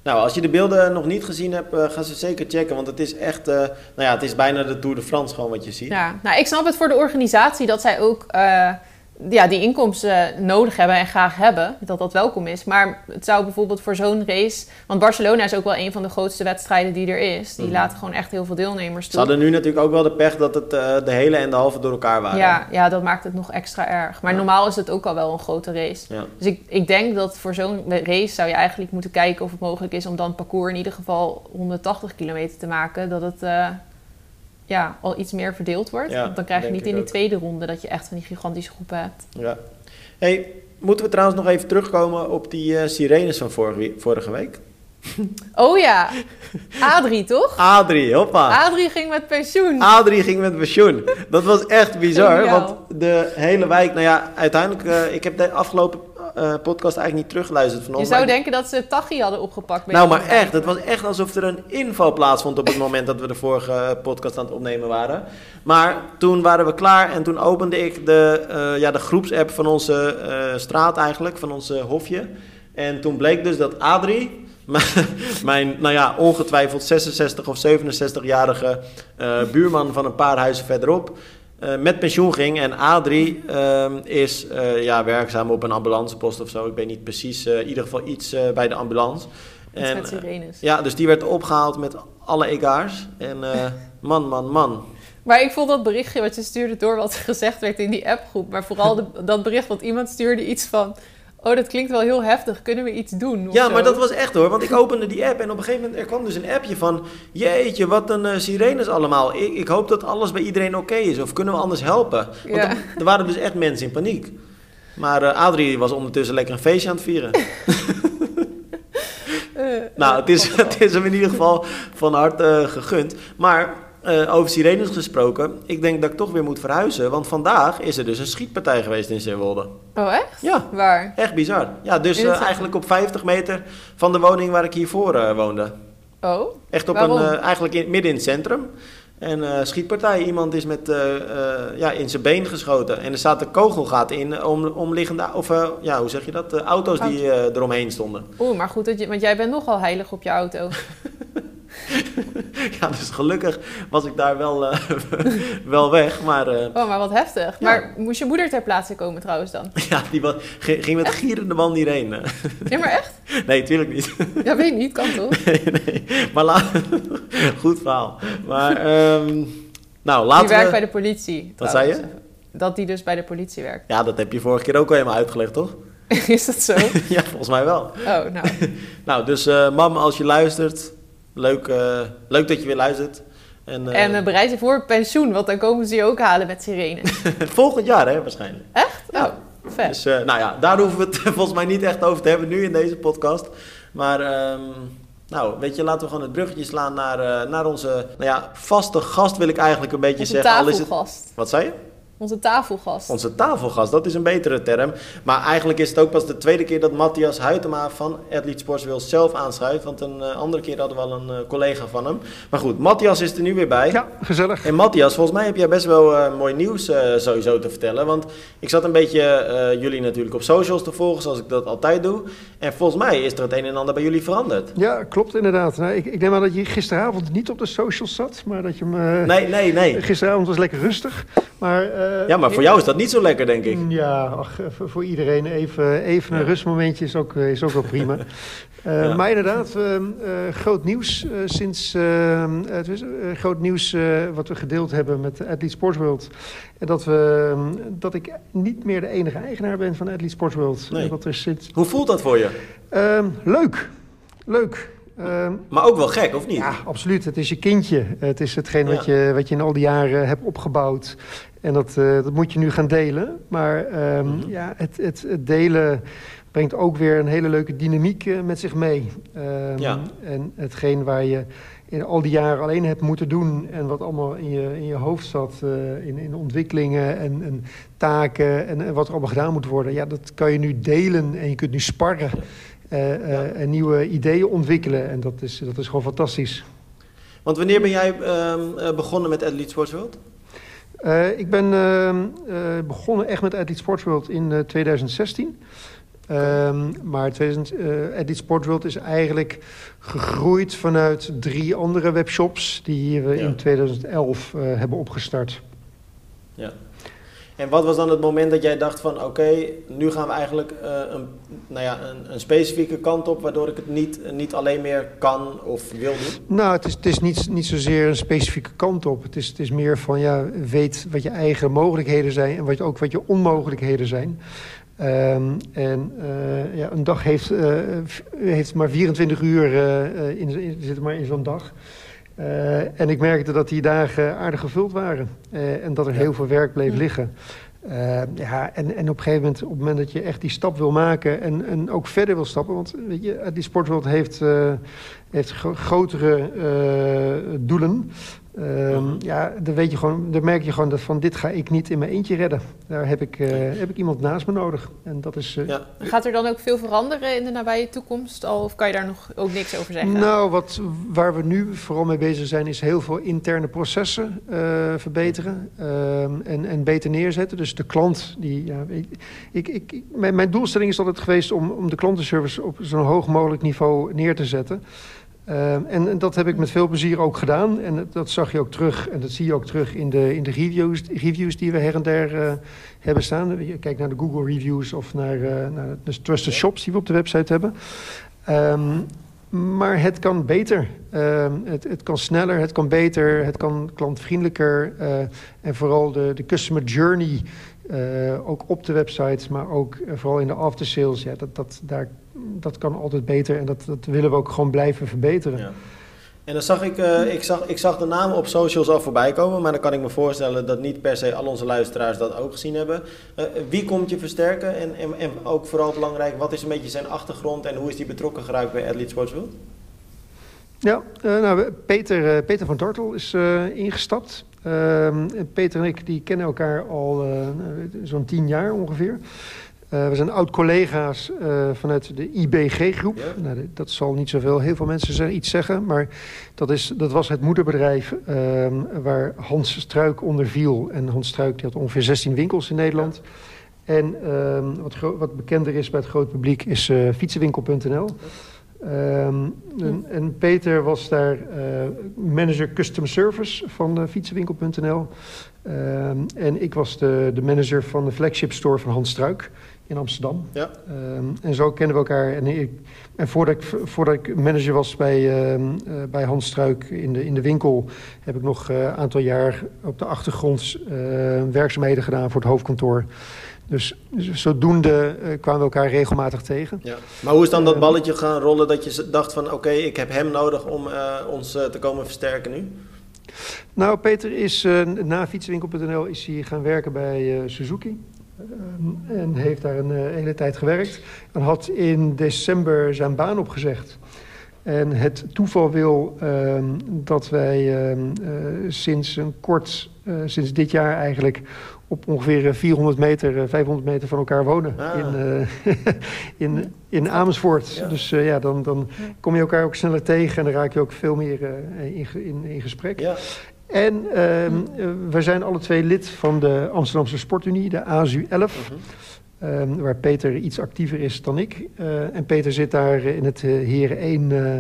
Nou, als je de beelden nog niet gezien hebt, uh, ga ze zeker checken. Want het is echt, uh, nou ja, het is bijna de Tour de France gewoon wat je ziet. Ja, nou, ik snap het voor de organisatie dat zij ook ja, die inkomsten nodig hebben en graag hebben, dat dat welkom is. Maar het zou bijvoorbeeld voor zo'n race, want Barcelona is ook wel een van de grootste wedstrijden die er is. Die mhm. laten gewoon echt heel veel deelnemers toe. Ze hadden nu natuurlijk ook wel de pech dat het uh, de hele en de halve door elkaar waren. Ja, ja dat maakt het nog extra erg. Maar normaal is het ook al wel een grote race. Dus ik, ik denk dat voor zo'n race zou je eigenlijk moeten kijken of het mogelijk is om dan het parcours in ieder geval 180 kilometer te maken. Dat het... Uh, ja, al iets meer verdeeld wordt. Want dan krijg je niet in die tweede ronde dat je echt van die gigantische groepen hebt. Ja. Hey, moeten we trouwens nog even terugkomen op die uh, sirenes van vorige, vorige week? Oh ja, Adrie toch? Adrie, hoppa. Adrie ging met pensioen. Adrie ging met pensioen. Dat was echt bizar, want de hele wijk, nou ja, uiteindelijk, uh, ik heb de afgelopen uh, podcast eigenlijk niet teruggeluisterd van. Je zou denken dat ze Tachi hadden opgepakt. Nou, maar echt. Het was echt alsof er een inval plaatsvond op het moment dat we de vorige podcast aan het opnemen waren. Maar toen waren we klaar en toen opende ik de, uh, ja, de groepsapp van onze uh, straat eigenlijk, van onze hofje. En toen bleek dus dat Adrie, mijn, nou ja, ongetwijfeld 66 of 67-jarige buurman van een paar huizen verderop uh, met pensioen ging. En Adrie uh, is uh, ja, werkzaam op een ambulancepost of zo. Ik weet niet precies. in ieder geval iets bij de ambulance. En, met sirenes. ja, dus die werd opgehaald met alle egaars. En man, man, man. Maar ik vond dat berichtje wat je stuurde door wat gezegd werd in die appgroep. Maar vooral de, dat bericht, want iemand stuurde iets van... Oh, dat klinkt wel heel heftig. Kunnen we iets doen? Ja, maar dat was echt hoor. Want ik opende die app en op een gegeven moment er kwam dus een appje van... Jeetje, wat een uh, sirenes allemaal. Ik, ik, hoop dat alles bij iedereen oké is. Of kunnen we anders helpen? Want ja. er, waren dus echt mensen in paniek. Maar uh, Adrie was ondertussen lekker een feestje aan het vieren. uh, nou, het is, het is hem in ieder geval van harte gegund. Maar uh, over sirenes gesproken. Ik denk dat ik toch weer moet verhuizen. Want vandaag is er dus een schietpartij geweest in Zeewolde. Oh, echt? Ja. Waar? Echt bizar. Ja, dus uh, eigenlijk op 50 meter van de woning waar ik hiervoor uh, woonde. Oh? Echt op een, eigenlijk in, midden in het centrum. En schietpartij. Iemand is met, ja, in zijn been geschoten. En er staat een kogelgat in om, omliggende... Of ja, hoe zeg je dat? auto's die eromheen stonden. Oeh, maar goed, dat je, want jij bent nogal heilig op je auto. ja, dus gelukkig was ik daar wel, uh, wel weg. Maar, uh, oh, maar wat heftig. Maar moest je moeder ter plaatse komen trouwens dan? Ja, die was, ging met gierende man hierheen. ja, maar echt? Nee, tuurlijk niet. ja, weet niet, kan toch? nee, nee. Maar laat... Goed verhaal. Maar, um, nou, laten Die werkt bij de politie. Wat zei je? Dat die dus bij de politie werkt. Ja, dat heb je vorige keer ook al helemaal uitgelegd, toch? Is dat zo? ja, volgens mij wel. Oh, nou. nou, dus uh, mam, als je luistert, Leuk, uh, leuk dat je weer luistert. En, uh, en bereid je voor pensioen, want dan komen ze je ook halen met sirene. Volgend jaar, hè, waarschijnlijk. Echt? Ja. Oh, vet. Dus, uh, nou ja, daar hoeven we het volgens mij niet echt over te hebben nu in deze podcast. Maar, um, nou, weet je, laten we gewoon het bruggetje slaan naar, naar onze, nou ja, vaste gast wil ik eigenlijk een beetje onze zeggen. Tafelgast. Al het, wat zei je? Onze tafelgast. Onze tafelgast, dat is een betere term. Maar eigenlijk is het ook pas de tweede keer dat Matthias Huytema van Athlete Sports wil zelf aanschuift. Want een uh, andere keer hadden we al een uh, collega van hem. Maar goed, Matthias is er nu weer bij. Ja, gezellig. En Matthias, volgens mij heb jij best wel uh, mooi nieuws sowieso te vertellen. Want ik zat een beetje jullie natuurlijk op socials te volgen, zoals ik dat altijd doe. En volgens mij is er het een en ander bij jullie veranderd. Ja, klopt inderdaad. Nou, ik, ik neem aan dat je gisteravond niet op de socials zat, maar dat je hem... nee, nee, nee. Gisteravond was lekker rustig. Maar, ja, maar voor jou is dat niet zo lekker, denk ik. Ja, ach, voor iedereen even, even een rustmomentje is ook, is ook wel prima. Ja. Maar inderdaad, groot nieuws sinds het is, groot nieuws wat we gedeeld hebben met Athlete Sports World. En dat, we, dat ik niet meer de enige eigenaar ben van Athlete Sports World. Nee. Dat er. Hoe voelt dat voor je? leuk. Leuk. Ehm, maar ook wel gek, of niet? Ja, absoluut. Het is je kindje. Het is hetgeen wat, je, wat je in al die jaren hebt opgebouwd. En dat, uh, dat moet je nu gaan delen. Maar um, mm -hmm. ja, het, het, het, delen brengt ook weer een hele leuke dynamiek uh, met zich mee. Um, ja. En hetgeen waar je in al die jaren alleen hebt moeten doen... en wat allemaal in je, in je hoofd zat, uh, in, in ontwikkelingen en, en taken... En, en, wat er allemaal gedaan moet worden... ja, dat kan je nu delen en je kunt nu sparren... uh, ja. nieuwe ideeën ontwikkelen. En dat is, dat is gewoon fantastisch. Want wanneer ben jij uh, begonnen met Athlete Sports World? Uh, ik ben begonnen echt met Athlete Sports World in 2016. Um, maar 2000, Athlete Sports World is eigenlijk gegroeid vanuit drie andere webshops... die we ja. in 2011 hebben opgestart. Ja. En wat was dan het moment dat jij dacht van... oké, nu gaan we eigenlijk uh, een, nou ja, een, een, specifieke kant op... waardoor ik het niet, niet alleen meer kan of wil doen? Nou, het is, het is niet, niet zozeer een specifieke kant op. Het is, het is meer van, ja, weet wat je eigen mogelijkheden zijn... en wat, ook wat je onmogelijkheden zijn. Um, en uh, ja, een dag heeft, uh, heeft maar 24 uur, in, in, zit maar in zo'n dag... Uh, en ik merkte dat die dagen aardig gevuld waren. Uh, en dat er ja. heel veel werk bleef ja. liggen. Uh, ja, en, en op een gegeven moment, op het moment dat je echt die stap wil maken... en, en ook verder wil stappen... want weet je, die sportwereld heeft, heeft gro grotere doelen... Um, ja, dan, weet je gewoon, dan merk je gewoon dat van dit ga ik niet in mijn eentje redden. Daar heb ik, uh, heb ik iemand naast me nodig. En dat is, uh, ja. Gaat er dan ook veel veranderen in de nabije toekomst? Al, of kan je daar nog ook niks over zeggen? Nou, wat, waar we nu vooral mee bezig zijn... is heel veel interne processen uh, verbeteren ehm, en, en beter neerzetten. Dus de klant... Die, ja, ik, ik, ik, mijn, mijn doelstelling is altijd geweest om, om de klantenservice... op zo'n hoog mogelijk niveau neer te zetten... Uh, en, dat heb ik met veel plezier ook gedaan. En dat zag je ook terug. En dat zie je ook terug in de, in de reviews, die we her en der uh, hebben staan. Je kijkt naar de Google reviews of naar, uh, naar de trusted shops die we op de website hebben. Um, maar het kan beter. Um, het, het, kan sneller, het kan beter, het kan klantvriendelijker. En vooral de, de customer journey, ook op de websites, maar ook vooral in de aftersales. Ja, dat, dat, daar, dat kan altijd beter en dat, dat willen we ook gewoon blijven verbeteren. Ja. En dan zag ik, uh, ik, zag, ik zag de namen op socials al voorbij komen, maar dan kan ik me voorstellen dat niet per se al onze luisteraars dat ook gezien hebben. Uh, wie komt je versterken en, en, en, ook vooral belangrijk, wat is een beetje zijn achtergrond en hoe is die betrokken geraakt bij Athlete Sports World? Ja, uh, nou, Peter, Peter van Tortel is ingestapt. Ehm, Peter en ik die kennen elkaar al zo'n tien jaar ongeveer. Uh, we zijn oud-collega's uh, vanuit de IBG-groep. Ja. Nou, dat zal niet zoveel, heel veel mensen iets zeggen. Maar dat, is, dat was het moederbedrijf uh, waar Hans Struik onder viel. En Hans Struik die had ongeveer 16 winkels in Nederland. Ja. En ehm, wat, wat, bekender is bij het grote publiek is eh, fietsenwinkel.nl. Um, en, en, Peter was daar manager custom service van fietsenwinkel.nl. Um, en ik was de, de manager van de flagship store van Hans Struik in Amsterdam. Ja. Um, en zo kennen we elkaar. En, ik, en voordat, ik, voordat ik manager was bij, um, uh, bij Hans Struik in de, in de winkel... heb ik nog een uh, aantal jaar op de achtergrond uh, werkzaamheden gedaan voor het hoofdkantoor. Dus, dus zodoende kwamen we elkaar regelmatig tegen. Ja. Maar hoe is dan dat balletje gaan rollen dat je dacht van... oké, okay, ik heb hem nodig om ons te komen versterken nu? Nou, Peter is na fietsenwinkel.nl is hij gaan werken bij Suzuki... Uh, en heeft daar een uh, hele tijd gewerkt. En had in december zijn baan opgezegd. En het toeval wil uh, dat wij uh, sinds een kort, sinds dit jaar eigenlijk, op ongeveer 400 meter, 500 meter van elkaar wonen ah. in, in, in Amersfoort. Ja. Dus ja, dan, dan kom je elkaar ook sneller tegen en dan raak je ook veel meer in, in, in gesprek. Ja. En uh, we zijn alle twee lid van de Amsterdamse Sportunie, de ASU 11. Uh -huh. um, waar Peter iets actiever is dan ik. Uh, en Peter zit daar in het uh, Heren 1 uh,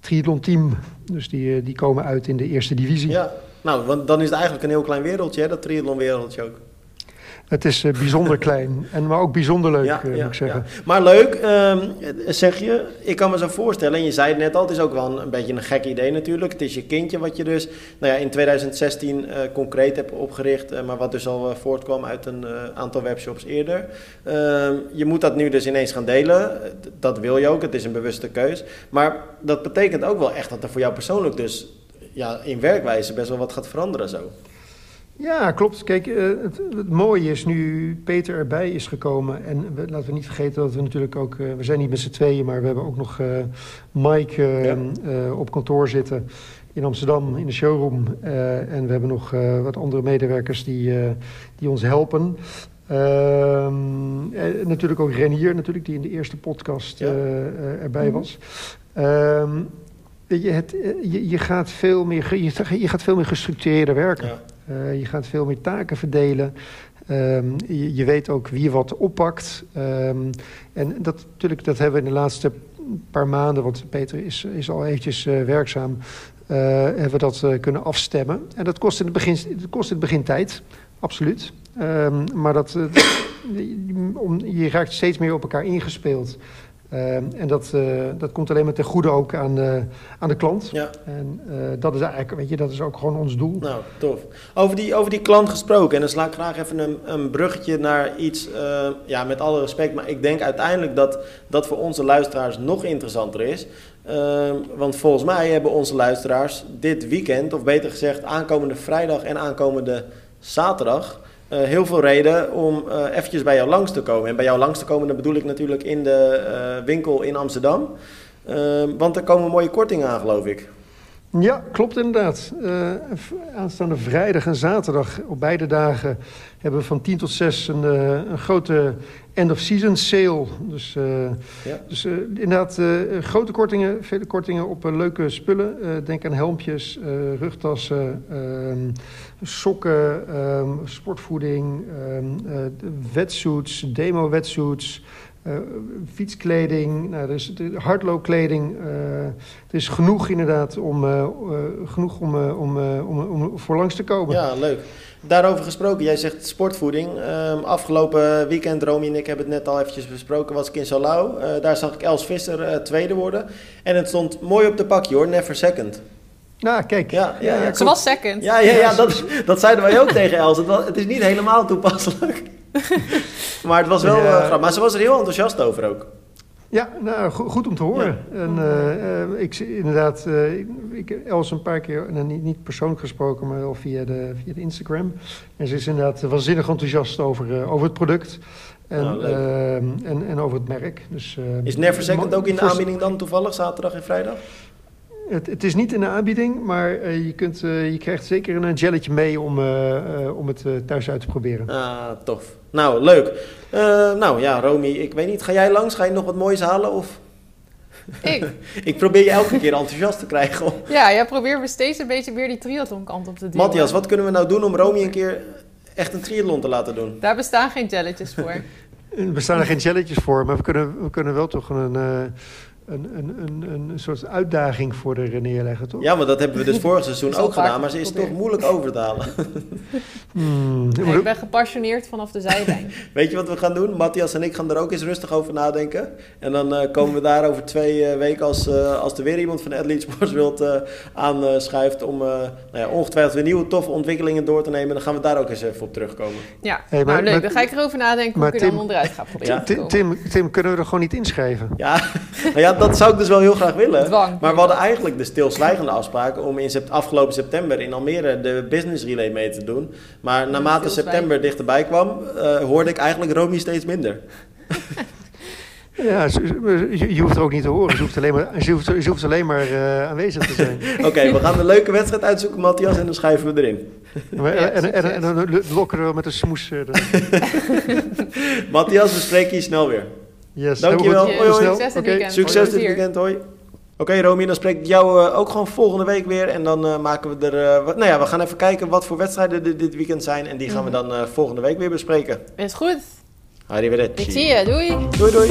triathlon team. Dus die, die komen uit in de eerste divisie. Ja, nou, want dan is het eigenlijk een heel klein wereldje, hè, dat triathlon wereldje ook. Het is uh, bijzonder klein, en, maar ook bijzonder leuk, ja, uh, moet ik zeggen. Ja. Maar leuk, uh, zeg je. Ik kan me zo voorstellen, en je zei het net al, het is ook wel een, beetje een gek idee natuurlijk. Het is je kindje wat je dus nou ja, in 2016 concreet hebt opgericht, maar wat dus al voortkwam uit een aantal webshops eerder. Ehm, je moet dat nu dus ineens gaan delen. Dat wil je ook, het is een bewuste keus. Maar dat betekent ook wel echt dat er voor jou persoonlijk dus ja, in werkwijze best wel wat gaat veranderen zo. Ja, klopt. Kijk, uh, het, het, mooie is nu Peter erbij is gekomen. En we, laten we niet vergeten dat we natuurlijk ook... Uh, we zijn niet met z'n tweeën, maar we hebben ook nog uh, Mike ja. op kantoor zitten in Amsterdam in de showroom. en we hebben nog wat andere medewerkers die, die ons helpen. Ehm, natuurlijk ook Renier, natuurlijk, die in de eerste podcast ja. erbij mhm. was. Um, je, het, je, je, gaat veel meer, je, je gaat veel meer gestructureerder werken. Ja. Uh, je gaat veel meer taken verdelen. Um, je, weet ook wie wat oppakt. Um, en dat, natuurlijk, dat hebben we in de laatste paar maanden... want Peter is, is al eventjes uh, werkzaam... Uh, hebben we dat kunnen afstemmen. En dat kost in het begin, dat kost in het begin tijd, absoluut. Um, maar dat, je raakt steeds meer op elkaar ingespeeld... Uh, en dat, uh, dat komt alleen maar ten goede ook aan, uh, aan de klant. Ja. En uh, dat is eigenlijk, weet je, dat is ook gewoon ons doel. Nou, tof. Over die, over die klant gesproken, en dan sla ik graag even een, een bruggetje naar iets, ja, met alle respect, maar ik denk uiteindelijk dat dat voor onze luisteraars nog interessanter is. Ehm, want volgens mij hebben onze luisteraars dit weekend, of beter gezegd aankomende vrijdag en aankomende zaterdag uh, heel veel reden om uh, eventjes bij jou langs te komen. En bij jou langs te komen, dan bedoel ik natuurlijk in de uh, winkel in Amsterdam. want er komen mooie kortingen aan, geloof ik. Ja, klopt inderdaad. aanstaande vrijdag en zaterdag, op beide dagen, hebben we van 10 tot 6 een, een grote end-of-season sale. Dus, uh, ja. dus uh, inderdaad, uh, grote kortingen, vele kortingen op leuke spullen. denk aan helmpjes, rugtassen, ehm, sokken, um, sportvoeding, um, wetsuits, demo-wetsuits... fietskleding, nou, er is hardloopkleding. er is genoeg inderdaad om, genoeg om, om, om, om voor langs te komen. Ja, leuk. Daarover gesproken, jij zegt sportvoeding. Um, afgelopen weekend, Romy en ik hebben het net al eventjes besproken, was ik in Salau. Uh, daar zag ik Els Visser uh, tweede worden. En het stond mooi op de pakje hoor, never second. Nou, kijk. Ja, ja, ja, Ze was second. Ja, ja, ja dat, dat zeiden wij ook tegen Els. Het, was, het is niet helemaal toepasselijk. maar het was wel uh, grappig. Maar ze was er heel enthousiast over ook. Ja, nou, goed om te horen. En, uh, uh, ik inderdaad, uh, ik, ik Els een paar keer, nou, niet, niet persoonlijk gesproken, maar wel via de, via de Instagram. En ze is inderdaad waanzinnig enthousiast over, over het product en, nou, en, en over het merk. Dus, is Never Second ook in de aanbieding dan toevallig, zaterdag en vrijdag? Het, het, is niet in de aanbieding, maar uh, je, kunt, uh, je krijgt zeker een gelletje mee om, uh, om het thuis uit te proberen. Ah, tof. Nou, leuk. nou ja, Romy, ik weet niet, ga jij langs? Ga je nog wat moois halen? Of? Ik? ik probeer je elke keer enthousiast te krijgen. Om... Ja, jij probeert me steeds een beetje weer die triathlonkant op te duwen. Matthias, wat kunnen we nou doen om Romy een keer echt een triathlon te laten doen? Daar bestaan geen jelletjes voor. er bestaan er geen jelletjes voor, maar we kunnen, we kunnen wel toch een een, een, een, een soort uitdaging voor de neerleggen, toch? Ja, maar dat hebben we dus vorig seizoen ook gedaan, maar ze is toch moeilijk over te halen. Hmm. ik ben gepassioneerd vanaf de zijlijn. Weet je wat we gaan doen? Matthias en ik gaan er ook eens rustig over nadenken. En dan uh, komen we daar over twee uh, weken, als, uh, als er weer iemand van Athlete Sports wilt aanschuift, om nou ja, ongetwijfeld weer nieuwe toffe ontwikkelingen door te nemen. Dan gaan we daar ook eens even op terugkomen. Ja, hey, maar, nou, leuk. Dan ga ik erover nadenken hoe ik er dan onderuit ga proberen Tim, Tim, Tim, kunnen we er gewoon niet inschrijven? Ja, nou ja dat zou ik dus wel heel graag willen. maar we hadden eigenlijk de stilzwijgende afspraak om in sept afgelopen september in Almere de business relay mee te doen. Maar naarmate september dichterbij kwam, uh, hoorde ik eigenlijk Romy steeds minder. Ja, je, hoeft er ook niet te horen. Ze hoeft alleen maar, ze hoeft, ze hoeft alleen maar uh, aanwezig te zijn. Oké, we gaan een leuke wedstrijd uitzoeken, Matthias, en dan schrijven we erin. En, en, en, dan lokken we met een smoes. Uh, Matthias, we spreken je snel weer. Yes, Dankjewel. Hoi, hoi. Succes dit weekend. Succes dit weekend, hoi. Oké, okay, Romy, dan spreek ik jou uh, ook gewoon volgende week weer. En dan uh, maken we er. Uh, nou ja, we gaan even kijken wat voor wedstrijden dit, dit weekend zijn. En die gaan we mhm. dan volgende week weer bespreken. Is goed. Arrivederci. Ik zie je. Doei. Doei, doei.